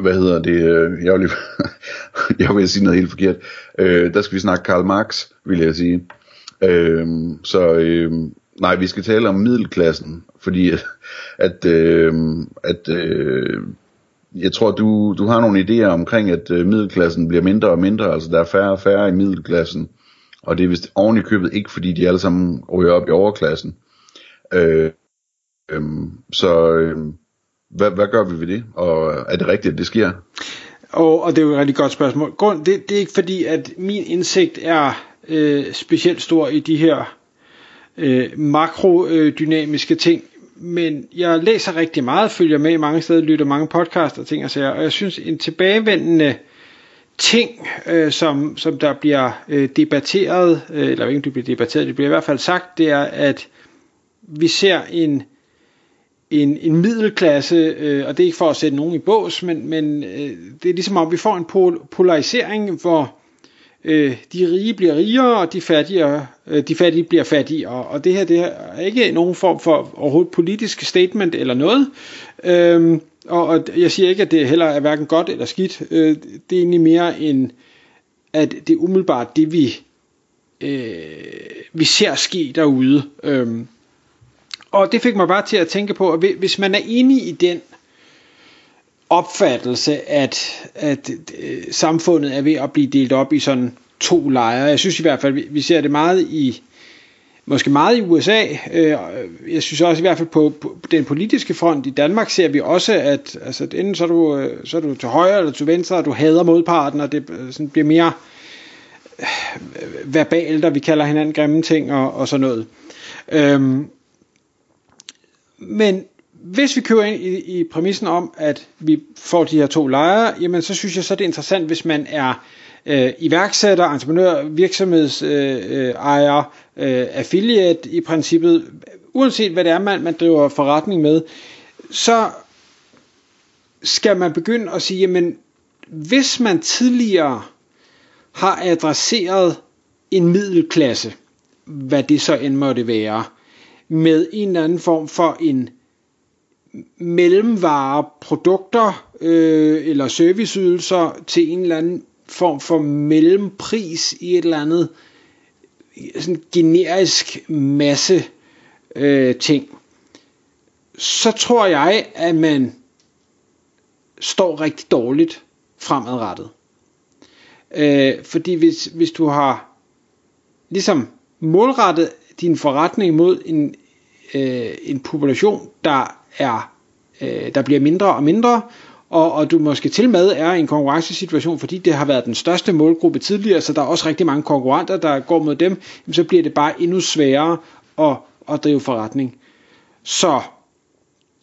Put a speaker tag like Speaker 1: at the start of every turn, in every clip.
Speaker 1: hvad hedder det, øh, jeg vil, jeg vil sige noget helt forkert, øh, der skal vi snakke Karl Marx, vil jeg sige. Øh, så øh, nej, vi skal tale om middelklassen, fordi at, at, øh, at øh, jeg tror, du, du har nogle idéer omkring, at øh, middelklassen bliver mindre og mindre, altså der er færre og færre i middelklassen, og det er vist oven i købet ikke, fordi de alle sammen ryger op i overklassen. Øh, øh, så øh, hvad, hvad gør vi ved det, og er det rigtigt, at det sker?
Speaker 2: Og, og det er jo et rigtig godt spørgsmål. Grund, det, det er ikke fordi, at min indsigt er øh, specielt stor i de her øh, makrodynamiske ting, men jeg læser rigtig meget, følger med i mange steder, lytter mange podcasts og ting og sager, og jeg synes en tilbagevendende ting, øh, som, som der bliver øh, debatteret, øh, eller ikke det bliver debatteret, det bliver i hvert fald sagt, det er, at vi ser en en, en middelklasse, øh, og det er ikke for at sætte nogen i bås, men, men øh, det er ligesom om vi får en pol- polarisering, hvor øh, de rige bliver rigere, og de fattige, øh, de fattige bliver fattigere. Og det her det er ikke nogen form for overhovedet politisk statement eller noget. Øh, og, og jeg siger ikke, at det heller er hverken godt eller skidt. Øh, det er egentlig mere en, at det er umiddelbart det, vi, øh, vi ser ske derude. Øh, og det fik mig bare til at tænke på, at hvis man er enig i den opfattelse, at, at øh, samfundet er ved at blive delt op i sådan to lejre. Jeg synes i hvert fald, vi ser det meget i, måske meget i USA. Øh, jeg synes også i hvert fald på, på den politiske front i Danmark ser vi også, at altså, enten så er, du, øh, så er du til højre eller til venstre, og du hader modparten, og det sådan bliver mere verbalt, og vi kalder hinanden grimme ting og, og sådan noget. Øhm, men hvis vi kører ind i, i præmissen om, at vi får de her to lejre, jamen så synes jeg så det er interessant, hvis man er øh, iværksætter, entreprenør, virksomhedsejer, øh, øh, øh, affiliate i princippet, uanset hvad det er, man, man driver forretning med, så skal man begynde at sige, jamen hvis man tidligere har adresseret en middelklasse, hvad det så end måtte være, med en eller anden form for en mellemvare produkter øh, eller serviceydelser til en eller anden form for mellempris i et eller andet sådan generisk masse øh, ting, så tror jeg, at man står rigtig dårligt fremadrettet. Øh, fordi hvis, hvis du har ligesom målrettet din forretning mod en, øh, en population, der er øh, der bliver mindre og mindre, og, og du måske til med er i en konkurrencesituation, fordi det har været den største målgruppe tidligere, så der er også rigtig mange konkurrenter, der går mod dem, så bliver det bare endnu sværere at, at drive forretning. Så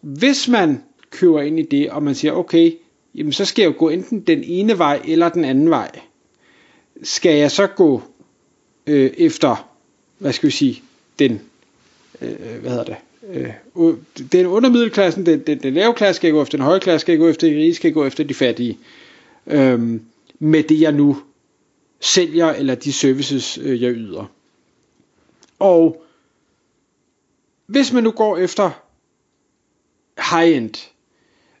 Speaker 2: hvis man kører ind i det, og man siger, okay, jamen så skal jeg jo gå enten den ene vej eller den anden vej. Skal jeg så gå øh, efter, hvad skal vi sige, den, øh, hvad hedder det, øh, den undermiddelklassen, den, den, den lave klasse skal gå efter den høje klasse, skal gå efter de rige, skal gå efter de fattige. Øh, med det jeg nu sælger, eller de services øh, jeg yder. Og hvis man nu går efter high-end,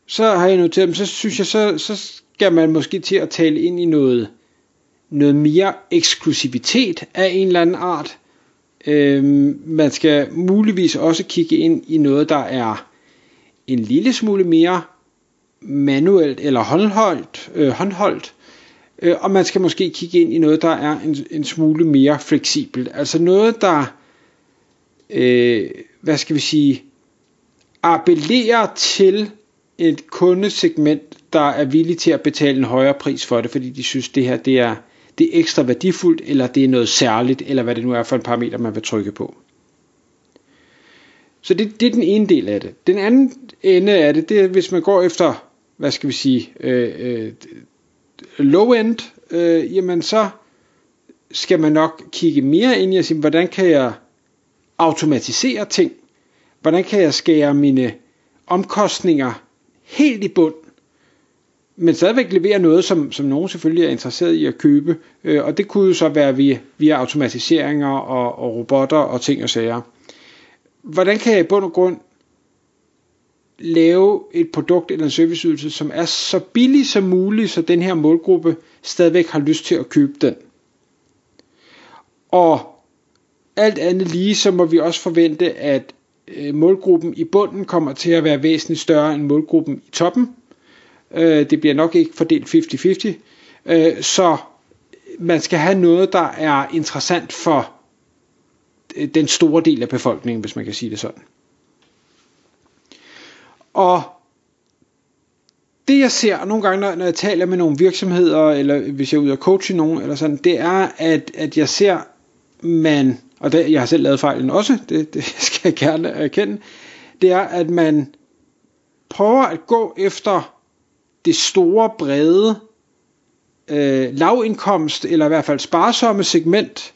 Speaker 2: så har jeg noteret dem, så synes jeg, så, så skal man måske til at tale ind i noget, noget mere eksklusivitet af en eller anden art. Øh, man skal muligvis også kigge ind i noget, der er en lille smule mere manuelt eller håndholdt, øh, håndholdt. Øh, og man skal måske kigge ind i noget, der er en, en smule mere fleksibelt. Altså noget, der, øh, hvad skal vi sige, appellerer til et kundesegment, der er villig til at betale en højere pris for det, fordi de synes, det her det er, det er ekstra værdifuldt, eller det er noget særligt, eller hvad det nu er for en parameter, man vil trykke på. Så det, det er den ene del af det. Den anden ende af det, det er, hvis man går efter, hvad skal vi sige, øh, øh, low-end, øh, jamen så skal man nok kigge mere ind i at sige, hvordan kan jeg automatisere ting? Hvordan kan jeg skære mine omkostninger helt i bund? Men stadigvæk levere noget, som, som nogen selvfølgelig er interesseret i at købe. Øh, og det kunne jo så være via, via automatiseringer og, og robotter og ting og sager. Hvordan kan jeg i bund og grund lave et produkt eller en serviceydelse, som er så billig som muligt, så den her målgruppe stadigvæk har lyst til at købe den. Og alt andet lige, så må vi også forvente, at øh, målgruppen i bunden kommer til at være væsentligt større end målgruppen i toppen. Øh, det bliver nok ikke fordelt 50-50. Øh, så man skal have noget, der er interessant for øh, den store del af befolkningen, hvis man kan sige det sådan. Og det jeg ser nogle gange, når, når jeg taler med nogle virksomheder, eller hvis jeg er ude og coache nogen, eller sådan, det er, at, at jeg ser, man, og det, jeg har selv lavet fejlen også, det, det skal jeg gerne erkende, det er, at man prøver at gå efter det store, brede, øh, lavindkomst, eller i hvert fald sparsomme segment,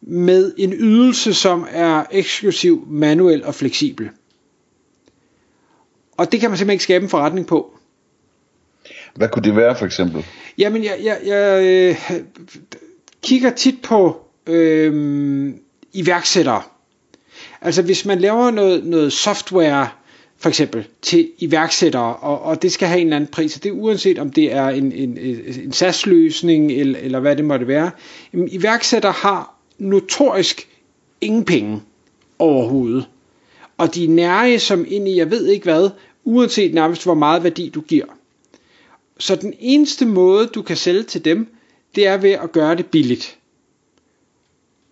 Speaker 2: med en ydelse, som er eksklusiv, manuel og fleksibel. Og det kan man simpelthen ikke skabe en forretning på.
Speaker 1: Hvad kunne det være for eksempel?
Speaker 2: Jamen, jeg, jeg, jeg øh, kigger tit på øh, iværksættere. Altså hvis man laver noget, noget software, for eksempel, til iværksættere, og, og det skal have en eller anden pris, og det er uanset om det er en, en, en SaaS-løsning, eller, eller hvad det måtte være. Jamen, iværksættere har notorisk ingen penge overhovedet og de er nære som ind i jeg ved ikke hvad, uanset nærmest hvor meget værdi du giver. Så den eneste måde du kan sælge til dem, det er ved at gøre det billigt.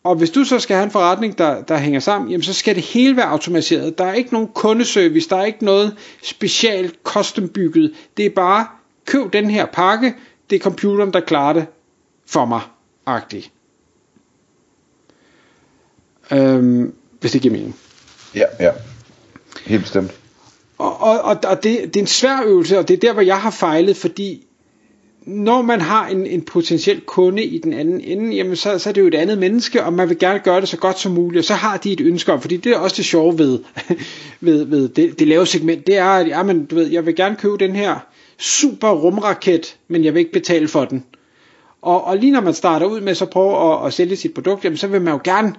Speaker 2: Og hvis du så skal have en forretning, der, der hænger sammen, jamen så skal det hele være automatiseret. Der er ikke nogen kundeservice, der er ikke noget specielt custombygget. Det er bare, køb den her pakke, det er computeren, der klarer det for mig, agtigt. Øhm, hvis det giver mening.
Speaker 1: Ja, ja. Helt bestemt.
Speaker 2: Og, og, og, og det, det er en svær øvelse, og det er der, hvor jeg har fejlet, fordi når man har en, en potentiel kunde i den anden ende, jamen så, så er det jo et andet menneske, og man vil gerne gøre det så godt som muligt, og så har de et ønske om, fordi det er også det sjove ved, ved, ved det, det lave segment, det er, at jamen, du ved, jeg vil gerne købe den her super rumraket, men jeg vil ikke betale for den. Og, og lige når man starter ud med så prøve at, at sælge sit produkt, jamen, så vil man jo gerne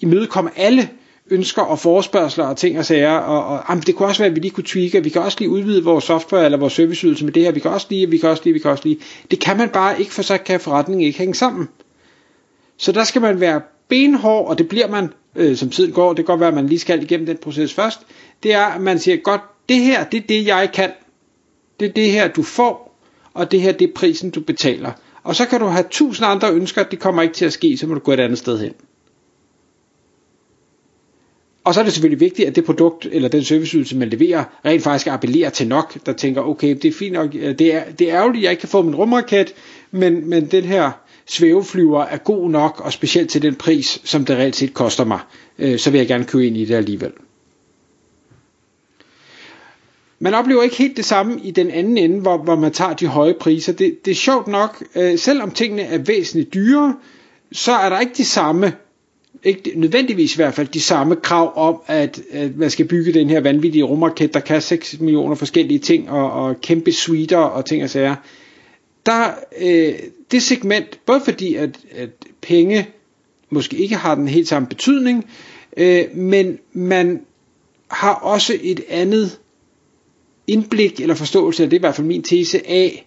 Speaker 2: imødekomme alle ønsker og forespørgseler og ting og sager, og, og jamen, det kunne også være, at vi lige kunne tweake, vi kan også lige udvide vores software eller vores serviceydelse med det her, vi kan også lige, vi kan også lige, vi kan også lige. Det kan man bare ikke, for så kan forretningen ikke hænge sammen. Så der skal man være benhård, og det bliver man, øh, som tiden går, det kan godt være, at man lige skal igennem den proces først, det er, at man siger, godt, det her, det er det, jeg kan. Det er det her, du får, og det her, det er prisen, du betaler. Og så kan du have tusind andre ønsker, det kommer ikke til at ske, så må du gå et andet sted hen. Og så er det selvfølgelig vigtigt, at det produkt eller den serviceydelse, man leverer, rent faktisk appellerer til nok, der tænker, okay, det er fint nok, øh, det er, det er ærgerligt, at jeg ikke kan få min rumraket, men, men den her svæveflyver er god nok, og specielt til den pris, som det reelt set koster mig, øh, så vil jeg gerne købe ind i det alligevel. Man oplever ikke helt det samme i den anden ende, hvor, hvor man tager de høje priser. Det, det er sjovt nok, øh, selvom tingene er væsentligt dyre, så er der ikke de samme ikke nødvendigvis i hvert fald de samme krav om, at, at man skal bygge den her vanvittige rumraket, der kan 6 millioner forskellige ting, og, og kæmpe suiter og ting og sager. Der, øh, det segment, både fordi at, at penge måske ikke har den helt samme betydning, øh, men man har også et andet indblik eller forståelse, det er i hvert fald min tese, af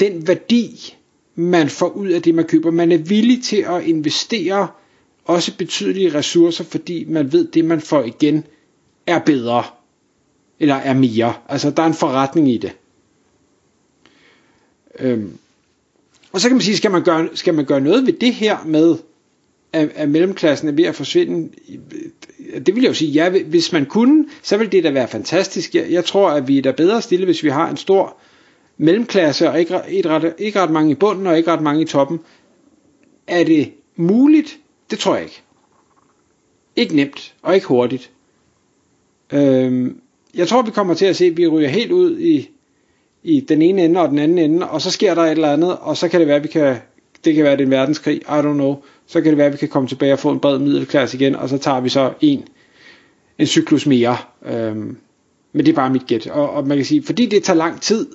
Speaker 2: den værdi, man får ud af det, man køber. Man er villig til at investere også betydelige ressourcer, fordi man ved, det man får igen er bedre, eller er mere. Altså, der er en forretning i det. Øhm. Og så kan man sige, skal man gøre, skal man gøre noget ved det her med, at, at mellemklassen er ved at forsvinde? Det vil jeg jo sige, ja, hvis man kunne, så ville det da være fantastisk. Jeg, jeg tror, at vi er da bedre stille, hvis vi har en stor mellemklasse, og ikke, ikke, ret, ikke ret mange i bunden, og ikke ret mange i toppen. Er det muligt? Det tror jeg ikke. Ikke nemt, og ikke hurtigt. Øhm, jeg tror, vi kommer til at se, at vi ryger helt ud i, i den ene ende og den anden ende, og så sker der et eller andet, og så kan det være, at vi kan, det kan være, det er en verdenskrig, I don't know, så kan det være, at vi kan komme tilbage og få en bred middelklasse igen, og så tager vi så en, en cyklus mere. Øhm, men det er bare mit gæt. Og, og man kan sige, fordi det tager lang tid,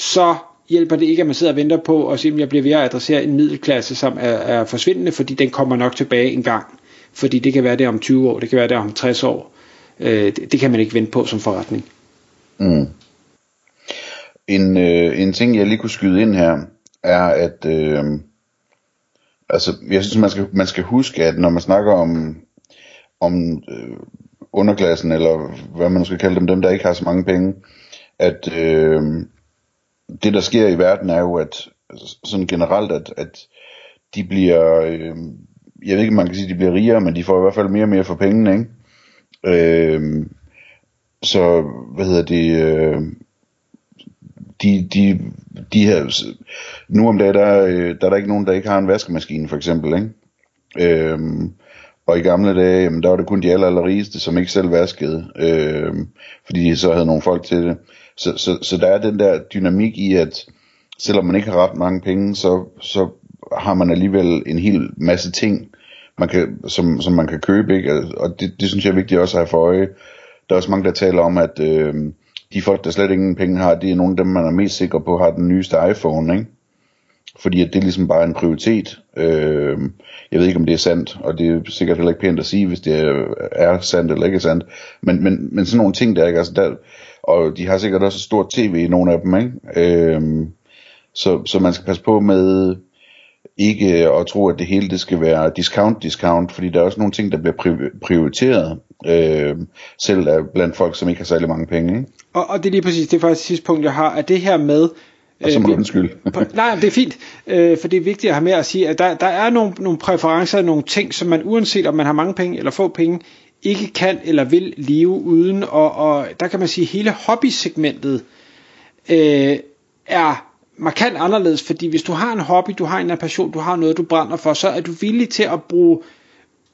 Speaker 2: så hjælper det ikke, at man sidder og venter på, og siger, at jeg bliver ved at adressere en middelklasse, som er, er forsvindende, fordi den kommer nok tilbage en gang. Fordi det kan være det om 20 år, det kan være det om 60 år. Øh, det, det kan man ikke vente på som forretning.
Speaker 1: Mm. En, øh, en ting, jeg lige kunne skyde ind her, er, at øh, altså, jeg synes, man skal, man skal huske, at når man snakker om, om øh, underklassen, eller hvad man skal kalde dem, dem der ikke har så mange penge, at øh, det der sker i verden er jo, at altså, sådan generelt, at, at de bliver, øh, jeg ved ikke, om man kan sige, at de bliver rigere, men de får i hvert fald mere og mere for pengene, ikke? Øh, så, hvad hedder det, øh, de, de, de her, nu om dagen, der, øh, der er der ikke nogen, der ikke har en vaskemaskine, for eksempel, ikke? Øhm, og i gamle dage, jamen, der var det kun de aller, aller rigeste, som ikke selv vaskede, øh, fordi de så havde nogle folk til det. Så, så, så der er den der dynamik i, at selvom man ikke har ret mange penge, så, så har man alligevel en hel masse ting, man kan, som, som man kan købe, ikke? og det, det synes jeg er vigtigt også at have for øje. Der er også mange, der taler om, at øh, de folk, der slet ingen penge har, det er nogle af dem, man er mest sikker på, har den nyeste iPhone, ikke? Fordi at det er ligesom bare en prioritet. Øh, jeg ved ikke, om det er sandt, og det er sikkert heller ikke pænt at sige, hvis det er sandt eller ikke er sandt. Men, men, men sådan nogle ting der, ikke? Altså der, og de har sikkert også et stort tv i nogle af dem, ikke? Øh, så, så man skal passe på med ikke at tro, at det hele det skal være discount, discount, fordi der er også nogle ting, der bliver prioriteret, øh, selv blandt folk, som ikke har særlig mange penge. Ikke?
Speaker 2: Og, og det er lige præcis, det er faktisk det sidste punkt, jeg har, at det her med,
Speaker 1: og så må øh, du undskylde.
Speaker 2: nej, det er fint, øh, for det er vigtigt at have med at sige, at der, der er nogle, nogle præferencer, nogle ting, som man uanset om man har mange penge eller få penge, ikke kan eller vil leve uden, og, og der kan man sige, at hele hobbysegmentet øh, er markant anderledes, fordi hvis du har en hobby, du har en passion, du har noget, du brænder for, så er du villig til at bruge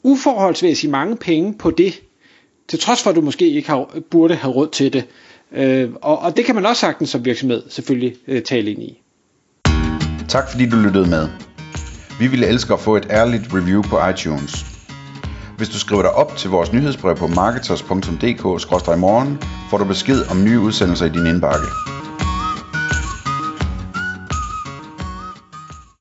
Speaker 2: uforholdsmæssigt mange penge på det, til trods for at du måske ikke har, burde have råd til det. Øh, og, og det kan man også sagtens som virksomhed selvfølgelig øh, tale ind i.
Speaker 1: Tak fordi du lyttede med. Vi ville elske at få et ærligt review på iTunes. Hvis du skriver dig op til vores nyhedsbrev på marketers.dk-morgen, får du besked om nye udsendelser i din indbakke.